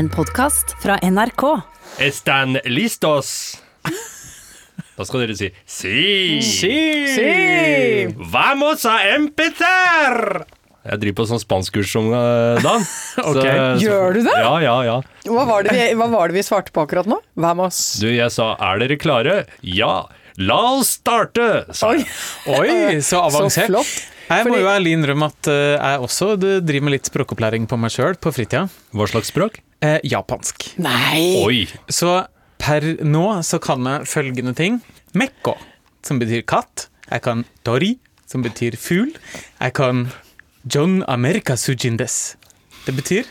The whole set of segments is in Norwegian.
En podkast fra NRK. Estan listos? Da skal dere si Si! Si! Vamos a empezar! Jeg driver på sånn spanskkurs om eh, dagen. okay. Så- Gjør du det? Ja, ja, ja. Hva var, det vi, hva var det vi svarte på akkurat nå? Vamos. Du, jeg sa er dere klare? Ja. La oss starte, sa jeg. Oi, så avansert. så flott. Jeg må Fordi- jo ærlig innrømme at eh, jeg også driver med litt språkopplæring på meg sjøl på fritida. Hva slags språk? Eh, japansk. Nei! Oi. Så per nå så kan jeg følgende ting. Mekko, som betyr katt. Jeg kan tori, som betyr fugl. Jeg kan John America Sujindes. Det betyr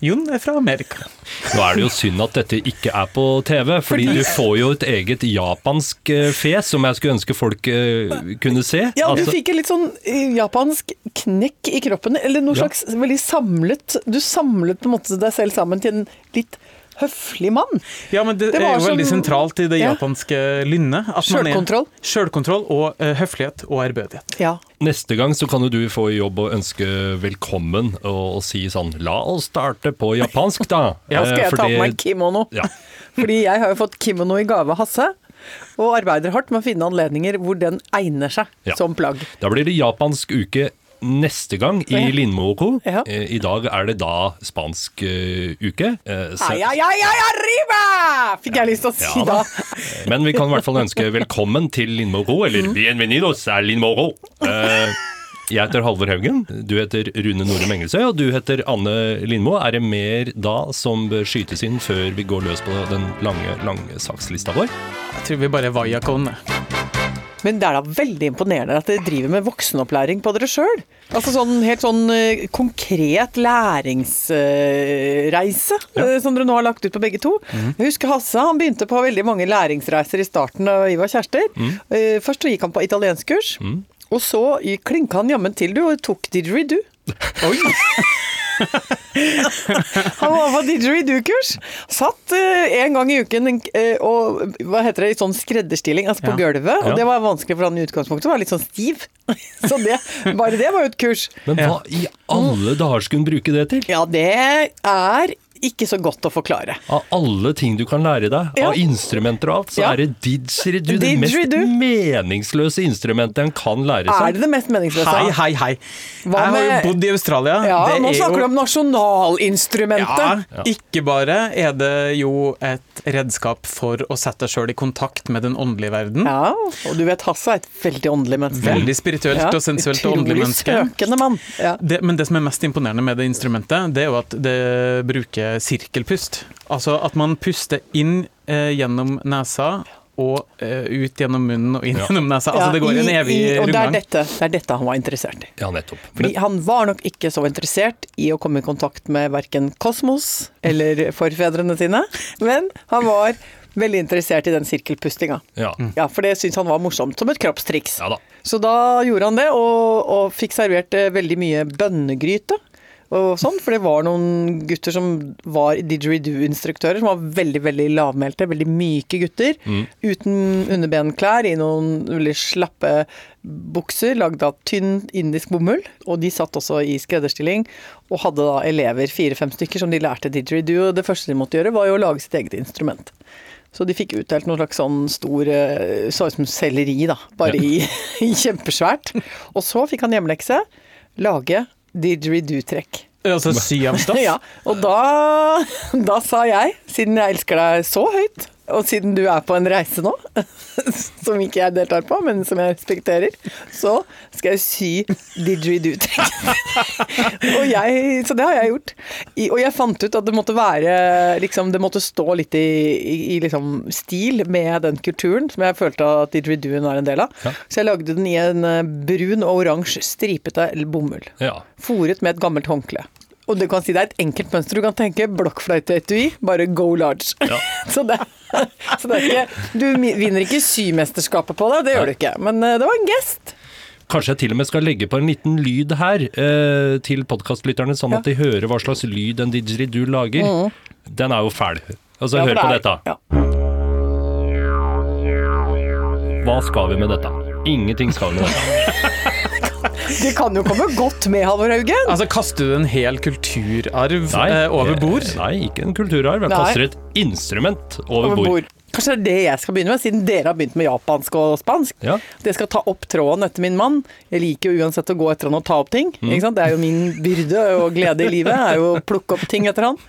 Jon er fra Amerika. Nå er det jo synd at dette ikke er på TV, fordi du får jo et eget japansk fes fjes som jeg skulle ønske folk eh, kunne se. Ja, du Altså- fikk en litt sånn eh, japansk knekk i kroppen, eller noe Ja. slags veldig samlet Du samlet på en måte deg selv sammen til en litt høflig mann. Ja, men det, Det er jo veldig sånn- sentralt i det Ja. japanske lynnet. at man er- Sjølkontroll. Sjølkontroll og uh, høflighet og ærbødighet. Ja. Neste gang så kan jo du få jobb og ønske velkommen og, og si sånn La oss starte på japansk, da. Da skal Eh, jeg ta fordi- på meg kimono. Ja. Fordi jeg har jo fått kimono i gave av Hasse, og arbeider hardt med å finne anledninger hvor den egner seg Ja. som plagg. Da blir det japansk uke neste gang i Ja. Lindmo-ko. Ja. Eh, I dag er det da spansk uh, uke. Uh, så- Ai, ai, ai, ai, arriba! Fikk jeg lyst til å si Ja da. da. Men vi kan i hvert fall ønske velkommen til Lindmo-ko, eller Mm. bienvenidos a Lindmo og co. Uh, Jeg heter Halvor Haugen, du heter Rune Nore Mengelsøy, og du heter Anne Lindmo. Er det mer da som bør skytes inn før vi går løs på den lange, lange sakslista vår? Jeg tror vi bare var jakone. Men det er da veldig imponerende at dere driver med voksenopplæring på dere sjøl. Altså sånn helt sånn eh, konkret læringsreise ja. som dere nå har lagt ut på begge to. Jeg husker Hasse han begynte på veldig mange læringsreiser i starten da vi var kjærester. Mm. Først så gikk han på italienskkurs, og så klinka han jammen til du og tok didgeridoo. Oi! Han var på didgeridoo-kurs. Satt eh, en gang i uken eh, og hva heter det, i sånn skredderstilling, altså på Ja. gulvet. Og Ja. det var vanskelig for han i utgangspunktet, var litt sånn stiv. Så det, bare det var jo et kurs. Men hva i alle dager skulle hun bruke det til? Ja, det er ikke så godt å forklare. Av alle ting du kan lære deg, Ja. av instrumenter og alt, så Ja. er det didgeridoo det mest meningsløse instrumentet en kan lære seg. Er det det mest meningsløse? Hei, hei, hei. Hva jeg har jo bodd i Australia. Ja, Det nå er snakker jo- du om nasjonalinstrumentet. Ja, ikke bare er det jo et redskap for å sette deg sjøl i kontakt med den åndelige verden. Ja, og du vet Hasse er et veldig åndelig menneske. Veldig spirituelt Ja, og sensuelt og åndelig menneske. Søkende mann. Ja. Det, men det som er mest imponerende med det instrumentet, det er jo at det bruker sirkelpust. Altså at man puster inn eh, gjennom nesa og eh, ut gjennom munnen og inn Ja. gjennom nesa. Altså det går en i- evig i- Og det er, dette, det er dette han var interessert i. Ja, nettopp. Fordi han var nok ikke så interessert i å komme i kontakt med verken kosmos eller forfedrene sine, men han var veldig interessert i den sirkelpustinga. Ja. Ja, for det syntes han var morsomt, som et kroppstriks. ja da. Så da gjorde han det, og, og fikk servert eh, veldig mye bønnegryte. Og sånn, for det var noen gutter som var didgeridoo-instruktører, som var veldig veldig lavmælte, veldig myke gutter. Uten underbenklær, i noen veldig slappe bukser lagd av tynn indisk bomull. Og de satt også i skredderstilling, og hadde da elever, fire-fem stykker, som de lærte didgeridoo. Og det første de måtte gjøre, var jo å lage sitt eget instrument. Så de fikk utdelt noe slags sånn stor eh, Så ut som selleri, da. Bare i, i kjempesvært. Og så fikk han hjemlekse. Lage didgeridoo-trekk. Altså stoff. Ja, og da, da sa jeg, siden jeg elsker deg så høyt, og siden du er på en reise nå, som ikke jeg deltar på, men som jeg respekterer, så skal jeg sy didgeridoo-trekk. så det har jeg gjort. I, og jeg fant ut at det måtte være liksom, Det måtte stå litt i, i, i liksom, stil med den kulturen som jeg følte at didgeridooen er en del av. Ja. Så jeg lagde den i en eh, brun og oransje stripete bomull. Ja. Fòret med et gammelt håndkle. Og du kan si det er et enkelt mønster. Du kan tenke blokkfløyteetui, bare go large. Ja. så, det, så det er ikke Du vinner ikke symesterskapet på det, det gjør du ikke. Men eh, det var en gest. Kanskje jeg til og med skal legge på en liten lyd her eh, til podkastlytterne, sånn at de hører hva slags lyd en didgeridoo lager. Den er jo fæl. Altså, Ja, hør på det på dette. Ja. Hva skal vi med dette? Ingenting skal vi med dette. Det kan jo komme godt med, Halvor Haugen. Altså, kaster du en hel kulturarv Nei, eh, over bord? Nei, ikke en kulturarv. Jeg Nei. kaster et instrument over, Over bord. bord. Kanskje det er det jeg skal begynne med, siden dere har begynt med japansk og spansk. Ja. Det skal ta opp tråden etter min mann. Jeg liker jo uansett å gå etter han og ta opp ting. Mm. Ikke sant? Det er jo min byrde og glede i livet, er jo å plukke opp ting etter han.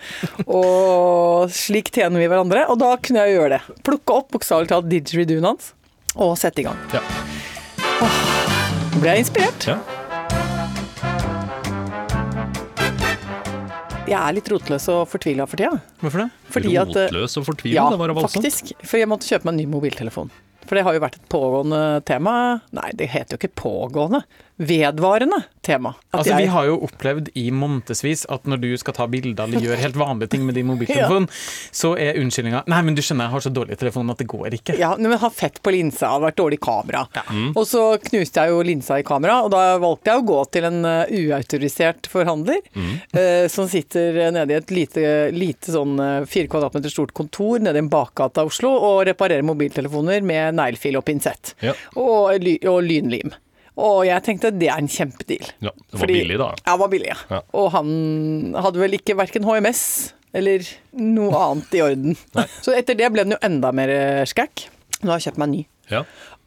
Og slik tjener vi hverandre. Og da kunne jeg gjøre det. Plukke opp bokstavelig talt didgeridooen hans, og sette i gang. Ja. Ble jeg inspirert. Ja. Jeg er litt rotløs og fortvila for tida. Hvorfor det? Fordi at eh, Rotløs og fortvila? Ja, det var voldsomt. faktisk. For jeg måtte kjøpe meg en ny mobiltelefon. For det har jo vært et pågående tema. Nei, det heter jo ikke pågående. Vedvarende tema. At Altså, jeg- Vi har jo opplevd i månedsvis at når du skal ta bilder eller gjøre helt vanlige ting med din mobiltelefon, så er unnskyldninga Nei, men du skjønner, jeg har så dårlig telefon at det går ikke. Ja, men har fett på linsa, har vært dårlig kamera. Og så knuste jeg jo linsa i kamera, og da valgte jeg å gå til en uh, uautorisert forhandler eh, som sitter nede i et lite, lite sånn eh, fire kvadratmeter stort kontor nede i en bakgate av Oslo og reparerer mobiltelefoner med neglefil og pinsett. Ja. Og, og lynlim. Og jeg tenkte det er en kjempedeal. Ja, det var Fordi- billig, da. Ja, det var billig, ja. Ja. Og han hadde vel ikke verken HMS eller noe annet i orden. Så etter det ble den jo enda mer eh, skækk. Nå har jeg kjøpt meg en ny. Ja.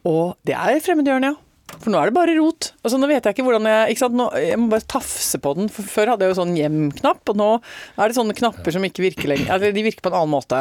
Og det er fremmedgjørende, ja. For nå er det bare rot. Altså, nå vet jeg ikke hvordan jeg ikke sant? Nå, Jeg må bare tafse på den. For før hadde jeg jo sånn hjem-knapp, og nå er det sånne knapper som ikke virker lenger. Altså, de virker på en annen måte.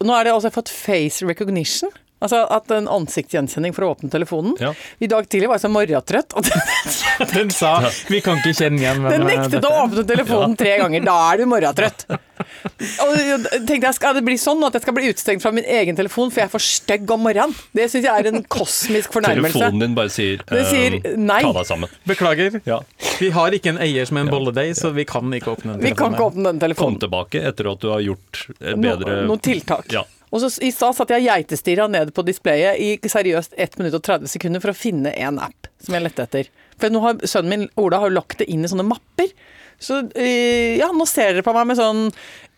Og nå er det altså fått face recognition. Altså at en ansiktsgjenkjenning for å åpne telefonen. Ja. I dag tidlig var jeg så morgentrøtt. Og Den sa 'vi kan ikke kjenne igjen hvem Den nektet dette å er». åpne telefonen tre ganger. Da er du morgentrøtt. Og jeg tenkte jeg, Skal det bli sånn at jeg skal bli utestengt fra min egen telefon for jeg er for stygg om morgenen? Det syns jeg er en kosmisk fornærmelse. Telefonen din bare sier, Det sier eh, nei. ta deg sammen. Beklager. Ja. Vi har ikke en eier som en bolledeig, så vi kan ikke åpne den telefonen. Vi kan ikke åpne den telefonen. Kom tilbake etter at du har gjort et No, bedre noen tiltak. Ja. Og så I stad satt jeg geitestirra ned på displayet i seriøst 1 minutt og 30 sekunder for å finne en app som jeg lette etter. For nå har sønnen min Ola har lagt det inn i sånne mapper. Så eh, ja, nå ser dere på meg med sånn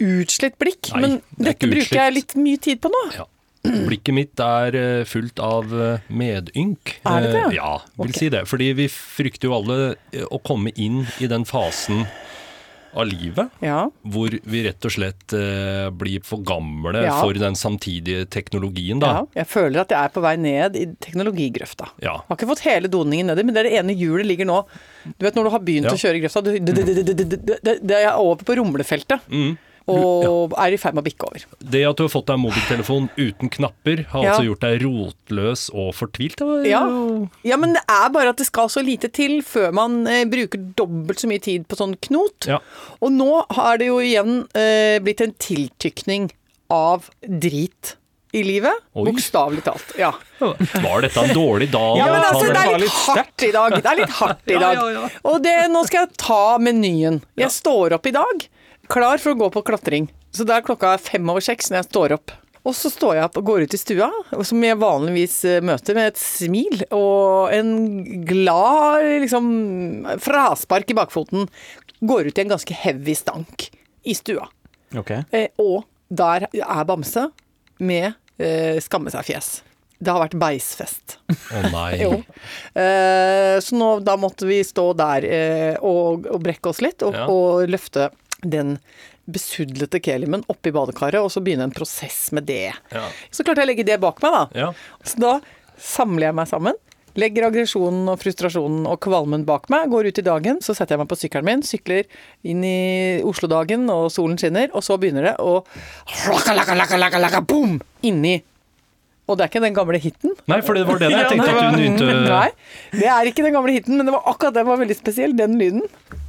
utslitt blikk. Nei, men det dette bruker jeg litt mye tid på nå. Ja. Blikket mitt er eh, fullt av eh, medynk. Er det det? Ja, vil okay. si det. Fordi vi frykter jo alle å komme inn i den fasen av livet Ja. hvor vi rett og slett eh, blir for gamle Ja. for den samtidige teknologien, ja. Jeg føler at jeg er på vei ned i teknologigrøfta. Ja. Har ikke fått hele doningen nedi, men det er det ene hjulet ligger nå. Du vet når du har begynt å kjøre i grøfta, du, det, er jeg er over på rumlefeltet. Mm. Og er i ferd med å bikke over. Det at du har fått deg mobiltelefon uten knapper, har Ja. altså gjort deg rotløs og fortvilt. Ja. ja, men det er bare at det skal så lite til før man eh, bruker dobbelt så mye tid på sånn knot. Ja. Og nå har det jo igjen eh, blitt en tiltykning av drit i livet. Bokstavelig talt. Ja. Var dette en dårlig dag? Ja, men altså, det? er litt hardt i dag. Det er litt hardt i dag. Og det, nå skal jeg ta menyen. Jeg står opp i dag, klar for å gå på klatring. Så det er klokka fem over seks når jeg står opp. Og så står jeg opp og går ut i stua, som jeg vanligvis eh, møter med et smil og en glad liksom, fraspark i bakfoten. Går ut i en ganske heavy stank i stua. Okay. Eh, og der er Bamse med eh, skamme seg-fjes. Det har vært beisfest. Å nei. Jo. Eh, så nå, da måtte vi stå der eh, og, og brekke oss litt, og, Ja. og løfte den besudlete kelimen oppi badekaret, og så begynne en prosess med det. Ja. Så klarte jeg å legge det bak meg, da. Ja. Så da samler jeg meg sammen. Legger aggresjonen og frustrasjonen og kvalmen bak meg, går ut i dagen, så setter jeg meg på sykkelen min, sykler inn i Oslo-dagen og solen skinner, og så begynner det å boom! Inni. Og det er ikke den gamle hiten. Nei, for det var det jeg tenkte at du begynte Nei, det er ikke den gamle hiten, men det var akkurat den var veldig spesiell, den lyden.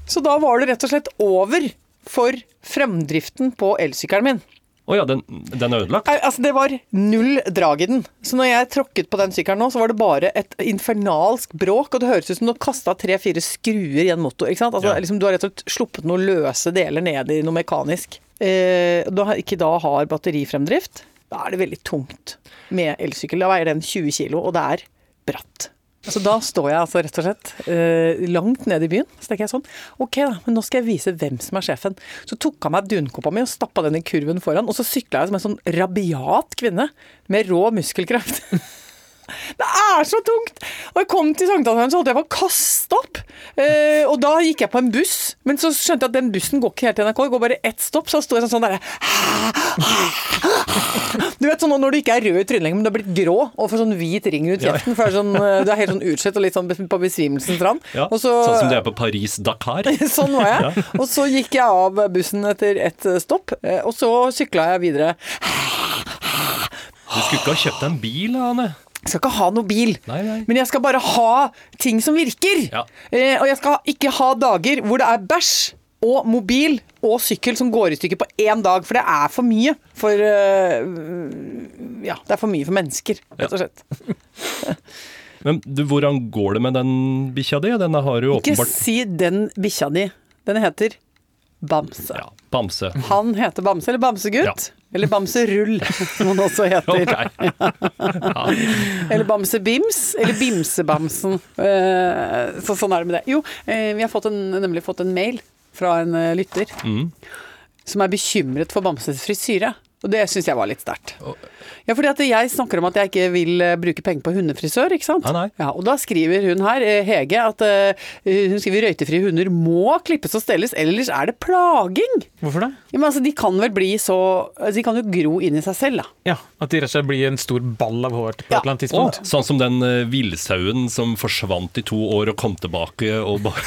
Så da var det rett og slett over for fremdriften på elsykkelen min. Å ja, den, den er ødelagt? Altså, det var null drag i den. Så når jeg tråkket på den sykkelen nå, så var det bare et infernalsk bråk, og det høres ut som du har kasta tre-fire skruer i en motor. ikke sant? Altså, Ja. liksom, du har rett og slett sluppet noen løse deler ned i noe mekanisk. Eh, da ikke da har batterifremdrift, da er det veldig tungt med elsykkel. Da veier den 20 kilo, og det er bratt. Så da står jeg altså rett og slett eh, langt nede i byen. Så tenker jeg sånn Ok, da, men nå skal jeg vise hvem som er sjefen. Så tok han meg dunkoppa mi og stappa den i kurven foran, og så sykla jeg som en sånn rabiat kvinne med rå muskelkraft. Det er så tungt! Og jeg kom til Sankthanshaugen, så holdt jeg på å kaste opp. Eh, og da gikk jeg på en buss, men så skjønte jeg at den bussen går ikke helt til NRK, det går bare ett stopp, så står jeg sånn derre Du vet sånn når du ikke er rød i trynet lenger, men du har blitt grå og får sånn hvit ring rundt kjeften, for det sånn, eh, du er helt sånn utslett og litt sånn på besvimelsens rand. Ja, så- Sånn som det er på Paris-Dakar. Sånn var jeg. Og så gikk jeg av bussen etter ett stopp, eh, og så sykla jeg videre. Du skulle ikke ha kjøpt deg en bil, Anne. Jeg skal ikke ha noe bil, Nei, nei. men jeg skal bare ha ting som virker. Ja. Eh, og jeg skal ikke ha dager hvor det er bæsj og mobil og sykkel som går i stykker på én dag, for det er for mye for uh, Ja, det er for mye for mennesker, rett og slett. Men du, hvordan går det med den bikkja di? Den har jo Ikke si den bikkja di. Den heter Bamse. ja, Bamse. Han heter Bamse, eller Bamsegutt. Eller Bamserull, som han også heter. Ok. Eller Bamsebims, eller Bimsebamsen. Eh, Så sånn er det med det. Jo, eh, vi har fått en, nemlig fått en mail fra en eh, lytter Mm. som er bekymret for Bamses frisyre. Og det syns jeg var litt sterkt. Ja, fordi at jeg snakker om at jeg ikke vil eh, bruke penger på hundefrisør, ikke sant. Nei, nei. Ja, og da skriver hun her, eh, Hege, at eh, hun skriver røytefrie hunder må klippes og stelles, ellers er det plaging. Hvorfor det? Ja, men altså, de kan vel bli så altså, De kan jo gro inn i seg selv, da. Ja, At de rett og slett blir en stor ball av hår på Ja. et eller annet tidspunkt. tidspunkt. sånn som den uh, villsauen som forsvant i to år og kom tilbake og bare,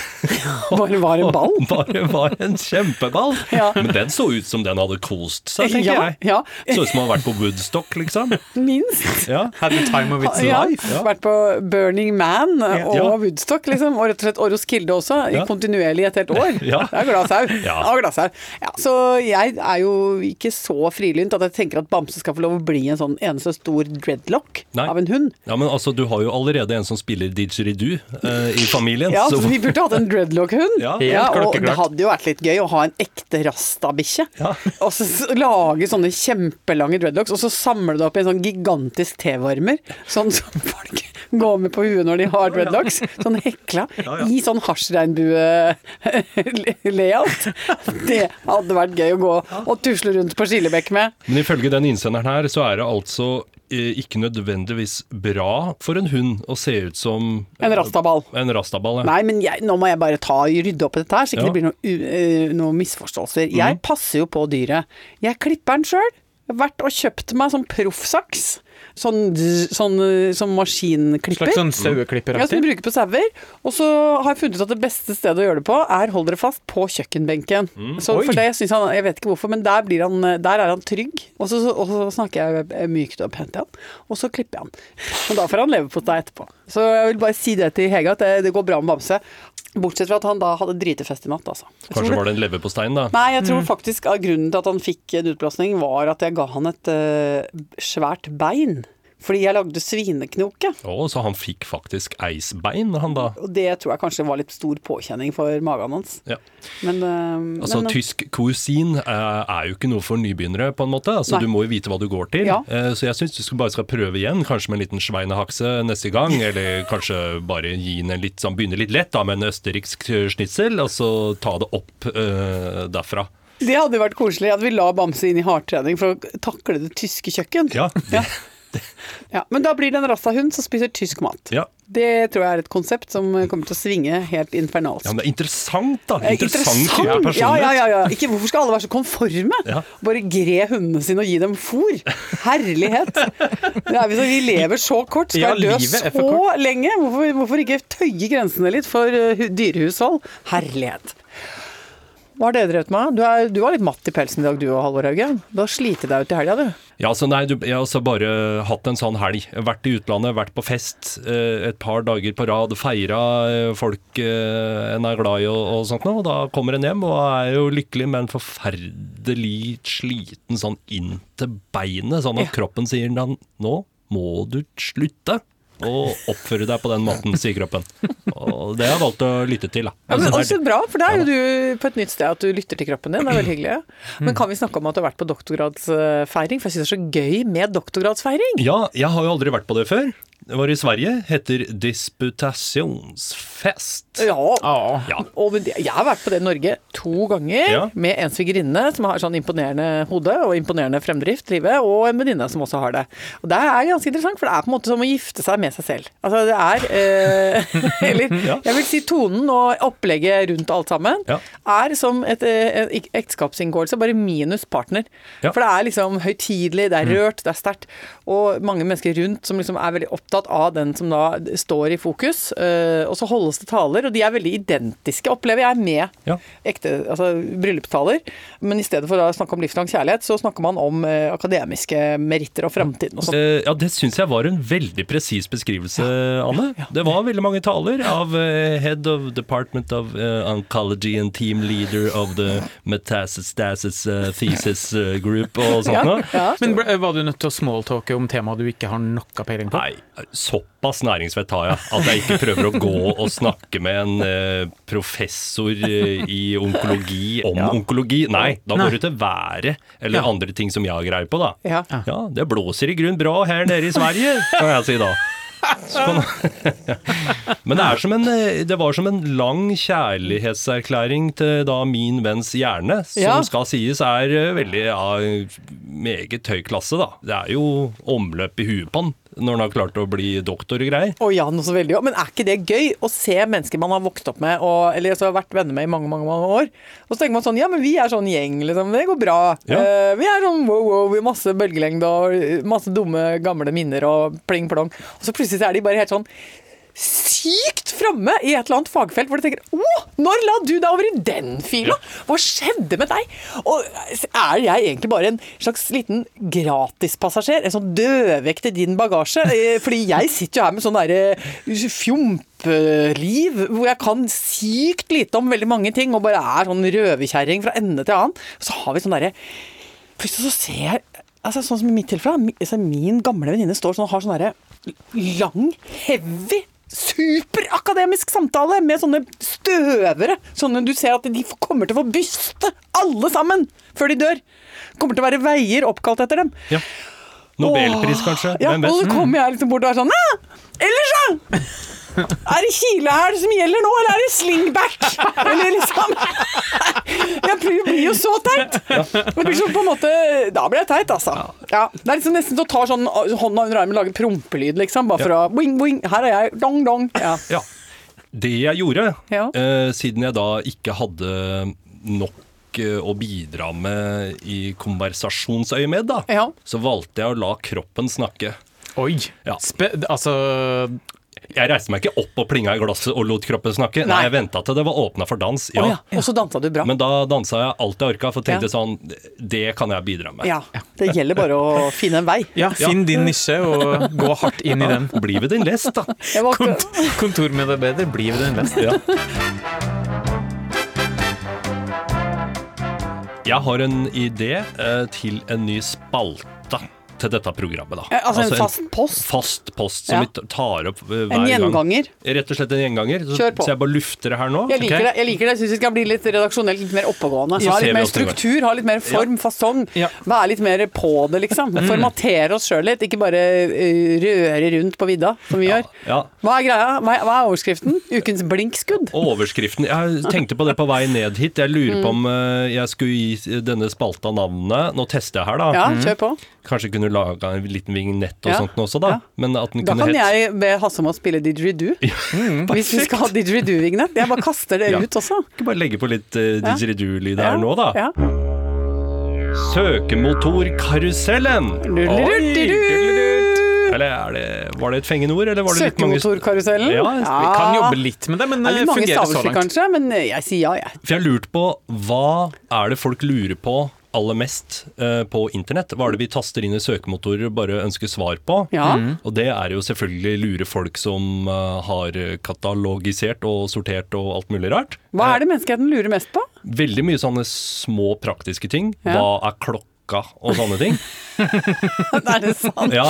Bare var en ball. bare var en kjempeball. Ja. Men den så ut som den hadde kost seg, tenker Ja, jeg. ja. Så ut som den hadde vært på Woodstock, liksom. Minst. Ja. Had the time of its Ja, life. ja. Vært på Burning Man og Ja. Woodstock, liksom. Og rett og slett og Roskilde også, i kontinuerlig et helt år. Ja. Det er glad. Ja. Ja. Ja, så jeg er jo ikke så frilynt at jeg tenker at Bamse skal få lov å bli en sånn eneste stor dreadlock Nei. av en hund. ja, men altså, du har jo allerede en som spiller didgeridoo eh, i familien. Ja, så så vi burde hatt en dreadlock-hund. Ja. Helt og det hadde jo vært litt gøy å ha en ekte rastabikkje. Ja. Og så lage sånne kjempelange dreadlocks, og så samle det opp i en sånn gigantisk tevarmer. Sånn som folk går med på huet når de har dreadlocks. Sånn hekla. I sånn hasjregnbue-layout. Det hadde vært gøy å gå og tusle rundt på Skillebekk med. Men ifølge den innsenderen her, så er det altså eh, ikke nødvendigvis bra for en hund å se ut som En rastaball. En rastaball, ja. Nei, men jeg, nå må jeg bare ta rydde opp i dette her, så ikke Ja. det blir noen, eh, noe misforståelser. Jeg passer jo på dyret. Jeg klipper den sjøl. Vært og kjøpt meg sånn proffsaks. Sånn, sånn, sånn maskinklipper. Slags sånn Ja, som du bruker på sauer. Og så har jeg funnet ut at det beste stedet å gjøre det på, er, hold dere fast, på kjøkkenbenken. Så Oi. for det synes han, Jeg vet ikke hvorfor, men der, blir han, der er han trygg. Og så, og så snakker jeg mykt og pent til han, og så klipper jeg han. Og da får han leve på deg etterpå. Så jeg vil bare si det til Hege, at det, det går bra med Bamse. Bortsett fra at han da hadde dritefest i natt, altså. Jeg Kanskje det- var det en leverpostein, da. Nei, jeg tror faktisk at grunnen til at han fikk en utblåsning, var at jeg ga han et uh, svært bein. Fordi jeg lagde svineknoke. Oh, så han fikk faktisk eisbein, han da. Og det tror jeg kanskje var litt stor påkjenning for magen hans. Ja. Men, uh, Altså, men tysk kusin uh, er jo ikke noe for nybegynnere, på en måte. Altså, Nei. du må jo vite hva du går til. Ja. Uh, så jeg syns du skal bare skal prøve igjen, kanskje med en liten sveinehakse neste gang. Eller kanskje bare gi den en litt sånn, begynne litt lett da, med en østerriksk schnitzel, og så ta det opp eh, derfra. det hadde vært koselig at vi la Bamse inn i hardtrening for å takle det tyske kjøkken. Ja, Ja. Ja, men da blir det en rassahund som spiser tysk mat. ja. Det tror jeg er et konsept som kommer til å svinge helt infernalsk. ja men det er interessant, da. Eh, Interessant Ja, personlighet. ja, ja, ja. Ikke, hvorfor skal alle være så konforme? Ja. Bare gre hundene sine og gi dem fôr. Herlighet! Er, vi- vi lever så kort, skal Ja, dø så lenge. Hvorfor, hvorfor ikke tøye grensene litt for uh, dyrehushold? Herlighet. Hva har dere drevet med? Du, er, du var litt matt i pelsen i dag du og Halvor Hauge. Du har slitt deg ut i helga, du. Ja, så nei, du, jeg har også bare hatt en sånn helg. Vært i utlandet, vært på fest eh, et par dager på rad. Feira eh, folk eh, en er glad i og, og sånt noe. Og da kommer en hjem og er jo lykkelig, men forferdelig sliten sånn inn til beinet. Sånn at Ja. kroppen sier nå må du slutte. Å oppføre deg på den måten, sier kroppen. Og det har jeg valgt å lytte til, da. Ja, men Altså, også er- bra, for da er jo du på et nytt sted at du lytter til kroppen din. Det er veldig hyggelig. Men kan vi snakke om at du har vært på doktorgradsfeiring? For jeg syns det er så gøy med doktorgradsfeiring. ja, jeg har jo aldri vært på det før. Var i Sverige, heter Disputationsfest. Ja. Ja. Og jeg har vært på det i Norge to ganger, Ja. med en svigerinne som har sånn imponerende hode og imponerende fremdrift livet, og en venninne som også har det. Og det er ganske interessant, for det er på en måte som å gifte seg med seg selv. Altså det er eh, Eller Ja. jeg vil si tonen og opplegget rundt alt sammen Ja. er som et, et ekteskapsinngåelse, bare minus partner. Ja. For det er liksom høytidelig, det er rørt, det er sterkt. Og mange mennesker rundt som liksom er veldig opptatt av den som da står i fokus. eh, og så holdes det taler, og de er veldig identiske, opplever jeg, med Ja. ekte altså, bryllupstaler. Men i stedet for å snakke om livslang kjærlighet, så snakker man om eh, akademiske meritter og framtiden og sånn. Eh, Ja, det syns jeg var en veldig presis beskrivelse, Anne. Det var veldig mange taler av Head of Department of Oncology and Team Leader of the Metastasis Thesis Group og sånt Ja, noe. ja. Men ble- var du nødt til å smalltalke om temaet du ikke har noe peiling på? Nei, såpass næringsvett har jeg at jeg ikke prøver å gå og snakke med en eh, professor eh, i onkologi om Ja. onkologi. Nei, da går du til været eller Ja. andre ting som jeg har greie på, da. Ja. Ja, det blåser i grunn bra her nede i Sverige, kan jeg si da. Så Men det, er som en, eh, det var som en lang kjærlighetserklæring til da min venns hjerne, som Ja. skal sies er veldig ja, meget høy klasse, da. Det er jo omløp i huet på han når han har klart å bli doktor og greier. Å ja, noe så veldig. Men er ikke det gøy å se mennesker man har vokst opp med, og, eller altså, har vært venner med i mange mange, mange år? Og så tenker man sånn Ja, men vi er sånn gjeng, liksom. Det går bra. Ja. Uh, vi er sånn wow, wow, vi har masse bølgelengde og masse dumme, gamle minner og pling plong. Og så plutselig så er de bare helt sånn sykt framme i et eller annet fagfelt hvor du tenker Å, når la du deg over i den fila? Hva skjedde med deg? Og er jeg egentlig bare en slags liten gratispassasjer? En sånn dødvekt i din bagasje? Eh, Fordi jeg sitter jo her med sånn derre fjompeliv hvor jeg kan sykt lite om veldig mange ting og bare er sånn røverkjerring fra ende til annen. Så har vi sånn derre Plutselig så ser jeg altså Sånn som i mitt tilfelle, altså min gamle venninne står sånn og har sånn derre lang, heavy Superakademisk samtale med sånne støvere. Sånne du ser at de kommer til å få byste, alle sammen, før de dør. Kommer til å være veier oppkalt etter dem. Ja. Nobelpris, kanskje? Ja, Hvem og så kommer jeg liksom bort og er sånn eller Ellers, da! Er det kilehæl som gjelder nå, eller er det slingback? Eller liksom Jeg blir, jo så teit! Men blir på en måte Da blir jeg teit, altså. Ja, det er liksom nesten så tar sånn hånda under armen og lager prompelyd, liksom. Bare for å boing, boing. Her er jeg. Dong, dong. Ja. Ja. Det jeg gjorde, Ja. eh, siden jeg da ikke hadde nok å bidra med i konversasjonsøyemed, da, Ja. så valgte jeg å la kroppen snakke. Oi! Ja. Spe altså Jeg reiste meg ikke opp og plinga i glasset og lot kroppen snakke. Nei, Nei. jeg venta til det var åpna for dans. Ja. Oh, ja. Og så dansa du bra. Men da dansa jeg alt jeg orka, for tenkte Ja. sånn Det kan jeg bidra med. Ja. Det gjelder bare å finne en vei. Ja, finn din nisje og gå hardt inn i den. Bli ved din lest, da. Kont kontormedarbeider, bli ved din lest. Ja. Jeg har en idé eh, til en ny spalte til dette programmet. da. Altså, altså en fast post? Fast post som Ja. vi tar opp hver gang. En gang. gjenganger. Rett og slett en gjenganger. Så, Kjør på. så jeg bare lufter det her nå. Jeg liker okay? det. jeg liker det, syns vi skal bli litt redaksjonelt, litt mer oppegående. Så Ha litt mer struktur, ha litt mer form, fasong. Ja. Være litt mer på det, liksom. Formatere oss sjøl litt, ikke bare eh, røre rundt på vidda, som vi gjør. Ja. Hva er greia? Hva er, hva er overskriften? Ukens blinkskudd? Overskriften Jeg tenkte på det på vei ned hit. Jeg lurer Mm. på om eh, jeg skulle gi denne spalta navnet. Nå tester jeg her, da. Ja, kjør på. Kanskje kunne laga en liten vignett og Ja. sånt også, da. Ja. Da kunne kan het... jeg be Hasse om å spille didgeridoo. Hvis vi skal ha didgeridoo-vignett. Jeg bare kaster det Ja. ut også. Ikke bare legge på litt uh, didgeridoo-lyd Ja. her nå, da. Ja. Søkemotorkarusellen! Eller er det, var det et fengende ord, eller var det litt mange Søkemotorkarusellen? Ja, vi kan jobbe litt med det, men Det er det litt mange så stavelser, langt. kanskje, men eh, jeg sier ja, jeg. For jeg har lurt på hva er det folk lurer på aller mest eh, på internett? Hva er det vi taster inn i søkemotorer og bare ønsker svar på? Ja. Og det er jo selvfølgelig lure folk som eh, har katalogisert og sortert og alt mulig rart. Hva er det menneskeheten lurer mest på? Veldig mye sånne små praktiske ting. Ja. Hva er klokka og sånne ting. er det sant? Ja,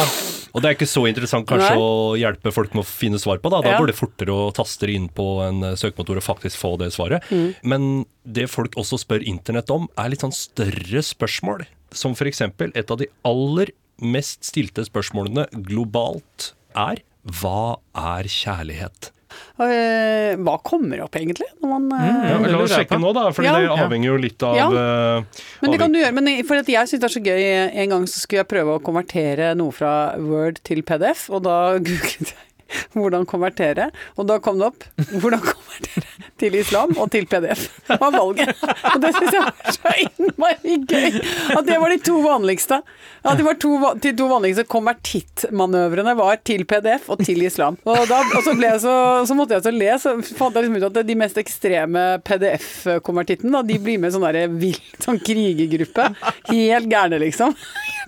og det er ikke så interessant kanskje Nei. å hjelpe folk med å finne svar på. Da, da Ja. går det fortere å taste inn på en eh, søkemotor og faktisk få det svaret. Mm. Men det folk også spør internett om, er litt sånn større spørsmål. Som f.eks. et av de aller mest stilte spørsmålene globalt er Hva er kjærlighet? Eh, hva kommer opp egentlig? Når man, mm, Ja, La oss sjekke nå, da. For Ja. det avhenger jo litt av Ja. eh, Men det kan du gjøre. Men for at jeg syns det er så gøy En gang så skulle jeg prøve å konvertere noe fra Word til PDF, og da googlet jeg hvordan konvertere, og da kom det opp hvordan konvertere til islam og til PDF. Det var valget. Og det syns jeg var så innmari gøy. At det var de to vanligste. At de var to, de to vanligste konvertittmanøvrene var til PDF og til islam. Og, da, og så, så, så måtte jeg så le, så fant jeg liksom ut at de mest ekstreme PDF-konvertittene, de blir med i sånn derre vill sånn krigergruppe. Helt gærne, liksom.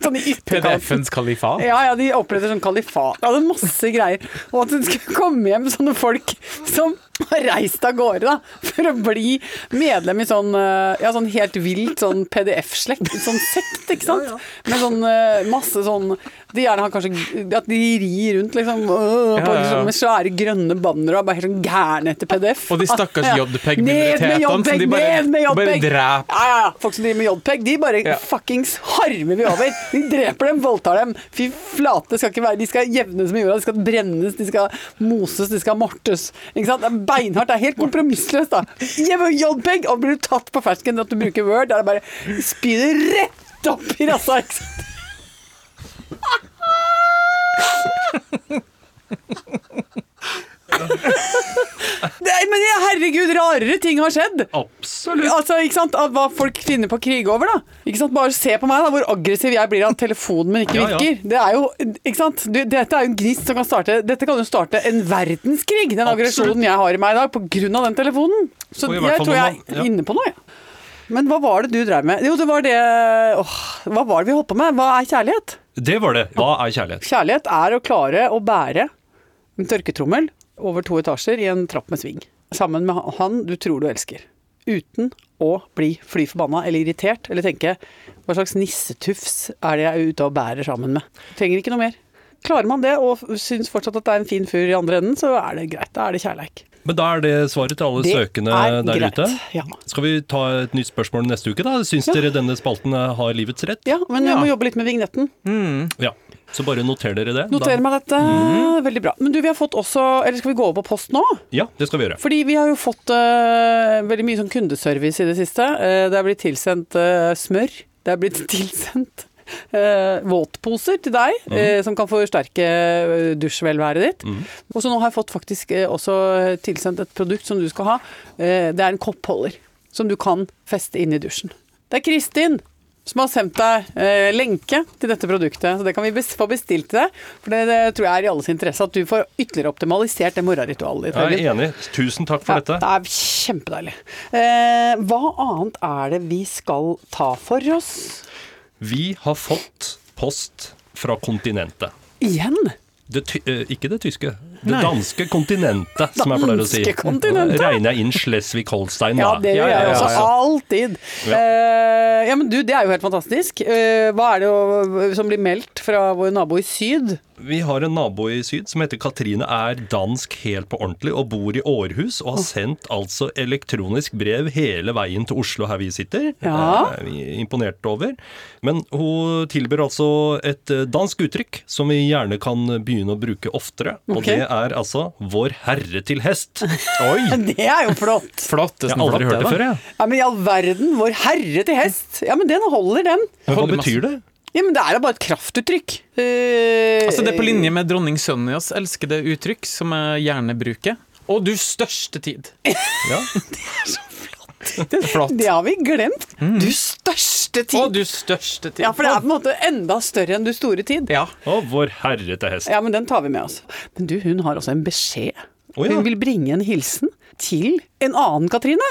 Sånn i ytterkanten. PDF-ens kalifat. Ja, ja, de oppretter sånn kalifat. Ja, det er masse greier. Og at det skulle komme hjem sånne folk som har reist av gårde da, for å bli medlem i sånn, eh, ja, sånn helt vilt sånn PDF-slekt. Sånn sekt, ikke sant? Med sånn eh, masse sånn De gjerne har kanskje At de rir rundt, liksom, øh, på, Ja, ja, ja. Liksom, med svære grønne bannere og er bare helt sånn gærne etter PDF. Og de stakkars Ja. JPEG-minoritetene som de bare- ned med bare dreper. Ja, ja, ja. Folk som driver med JPEG, de bare Ja. fuckings harmer vi over. De dreper dem, voldtar dem. Fy flate, skal ikke være De skal jevnes med jorda, de skal brennes, de skal moses, de skal mortes. Ikke sant? Det er beinhardt. Det er helt kompromissløst, da. JPEG, og blir du tatt på fersken at du bruker Word, da er det bare spy det rett opp i rassa, ikke sant. Det men herregud, rarere ting har skjedd. Absolutt. Altså, ikke sant? Hva folk finner på å krige over, da. Ikke sant? Bare se på meg, da, hvor aggressiv jeg blir av at telefonen min ikke Ja, ja. virker. Det er jo, ikke sant? Du, dette er jo en gnist som kan starte Dette kan jo starte en verdenskrig, den aggresjonen jeg har i meg i dag, av den telefonen. Så jeg tror jeg er inne på noe, jeg. Men hva var det du drev med? Jo, det var det åh, Hva var det vi holdt på med? Hva er kjærlighet? Det var det. Hva er kjærlighet? Kjærlighet er å klare å bære en tørketrommel over to etasjer i en trapp med sving. Sammen med han du tror du elsker. Uten å bli fly forbanna eller irritert eller tenke hva slags nissetufs er det jeg er ute og bærer sammen med. Trenger ikke noe mer. Klarer man det og syns fortsatt at det er en fin fyr i andre enden, så er det greit. Da er det kjærleik. Men da er det svaret til alle Det søkende er der greit. ute. Ja. Skal vi ta et nytt spørsmål neste uke, da? Syns dere denne spalten har livets rett? ja, men vi Ja. må jobbe litt med vignetten. Ja. Så bare noter dere det. Noter meg dette. Veldig bra. Men du, vi har fått også Eller skal vi gå over på post nå? Ja, det skal vi gjøre. Fordi vi har jo fått uh, veldig mye sånn kundeservice i det siste. Uh, det er blitt tilsendt uh, smør. Det er blitt tilsendt våtposer til deg, eh, som kan forsterke dusjvelværet ditt. Og så nå har jeg fått faktisk også tilsendt et produkt som du skal ha. Det er en koppholder som du kan feste inn i dusjen. Det er Kristin som har sendt deg eh, lenke til dette produktet. Så det kan vi bes få bestilt til deg. For det, det tror jeg er i alles interesse at du får ytterligere optimalisert det morgenritualet ditt. Jeg er enig. Tusen takk for Ja, dette. det er kjempedeilig. Eh, hva annet er det vi skal ta for oss? Vi har fått post fra kontinentet. Igjen? Det eh, ikke det tyske. Det danske kontinentet, som jeg pleier å si. Kontinentet. Regner jeg inn Schleswig-Holstein, da. Ja, det gjør jeg også. Alltid. Ja. Eh, ja, men du, det er jo helt fantastisk. Eh, hva er det å- som blir meldt fra vår nabo i syd? Vi har en nabo i syd som heter Katrine, er dansk helt på ordentlig og bor i Århus og har sendt altså elektronisk brev hele veien til Oslo her vi sitter. Ja. Eh, Vi er imponert over. Men hun tilbyr altså et eh, dansk uttrykk som vi gjerne kan begynne å bruke oftere. Og det er altså 'Vår Herre til hest'. Oi! Det er jo flott. Flottest Jeg har aldri hørt det før, jeg. Ja, men i all verden, vår herre til hest. Ja, men den holder, den. Men hva betyr det? Ja, men det er da bare et kraftuttrykk. Uh, Altså Det er på linje med dronning Sonjas elskede uttrykk, som jeg gjerne bruker. Og du største tid. Ja. Det er flott. Det har vi glemt. Du største tid. Å, du største tid. Ja, for det er på en måte enda større enn du store tid. Ja. Å, 'Vår Herre til hest'. Ja, men den tar vi med oss. Men du, hun har også en beskjed. Oh, ja. Hun vil bringe en hilsen til en annen Katrine.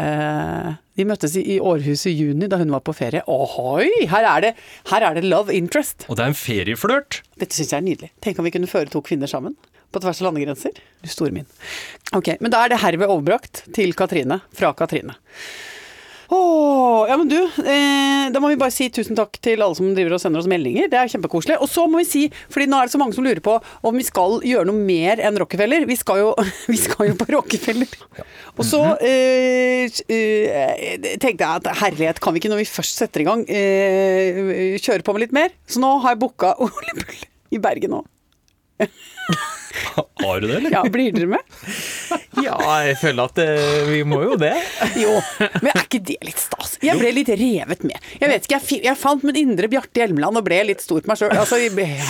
Eh, de møttes i, i Århus i juni da hun var på ferie. Ohoi! Her er det, her er det love interest. Og det er en ferieflørt. Dette syns jeg er nydelig. Tenk om vi kunne føre to kvinner sammen. På tvers av landegrenser. Du store min. Ok, men da er det herved overbrakt til Katrine fra Katrine. Åh, ja, men du, eh, da må vi bare si tusen takk til alle som driver og sender oss meldinger. Det er kjempekoselig. Og så må vi si, fordi nå er det så mange som lurer på om vi skal gjøre noe mer enn Rockefeller. Vi skal jo, vi skal jo på Rockefeller. Og så eh, eh, tenkte jeg at herlighet, kan vi ikke når vi først setter i gang, eh, kjøre på med litt mer? Så nå har jeg booka Ole Bull i Bergen òg. Har du det, eller? Ja, blir dere med? Ja, jeg føler at uh, vi må jo det. Jo, men er ikke det litt stas? Jeg ble litt revet med. Jeg vet ikke, jeg, jeg fant min indre Bjarte Hjelmeland og ble litt stor på meg sjøl. Altså,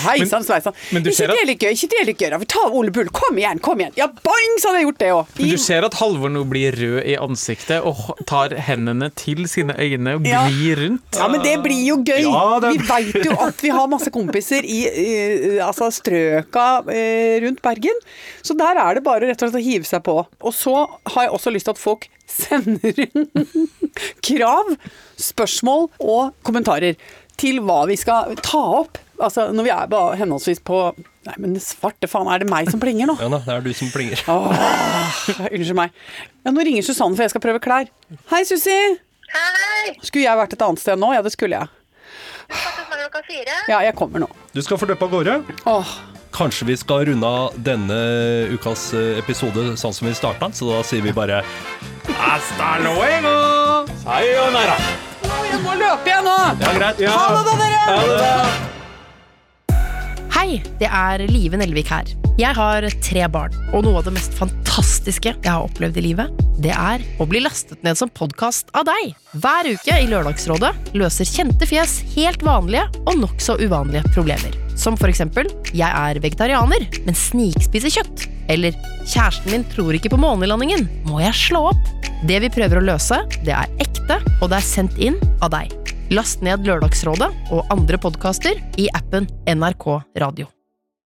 heisan sveisan. men du Ikke det litt gøy, ikke det litt gøy. Ta Ole Bull, kom igjen, kom igjen. Ja, boing, så hadde jeg gjort det òg. Men du ser at Halvor nå blir rød i ansiktet og tar hendene til sine øyne og Ja. rundt. Ja, men det blir jo gøy. Ja, det- Vi veit jo at vi har masse kompiser i uh, altså strøka uh, rundt Bergen. Så der er det bare rett og slett å hive seg på. Og så har jeg også lyst til at folk sender inn krav, spørsmål og kommentarer til hva vi skal ta opp. Altså når vi er på, henholdsvis på Nei, men svarte faen, er det meg som plinger nå? Ja da, det er du som plinger. Åh, unnskyld meg. Ja, nå ringer Susanne, for jeg skal prøve klær. Hei, Susi. Hei! Skulle jeg vært et annet sted nå? Ja, det skulle jeg. Du skal til klokka fire. Ja, jeg kommer nå. Du skal få løpe av gårde. Åh, Kanskje vi skal runde av denne ukas eh, episode sånn som vi starta, så da sier vi bare Hasta luego! Sayonara. jeg må løpe igjen nå! Ja, greit. Ja. Ha det, da, dere! Hei, det er Live Nelvik her. Jeg har tre barn, og noe av det mest fantastiske jeg har opplevd i livet, det er å bli lastet ned som podkast av deg. Hver uke i Lørdagsrådet løser kjente fjes helt vanlige og nokså uvanlige problemer. Som for eksempel jeg er vegetarianer, men snikspiser kjøtt. Eller kjæresten min tror ikke på månelandingen, må jeg slå opp? Det vi prøver å løse, det er ekte, og det er sendt inn av deg. Last ned Lørdagsrådet og andre podkaster i appen NRK Radio.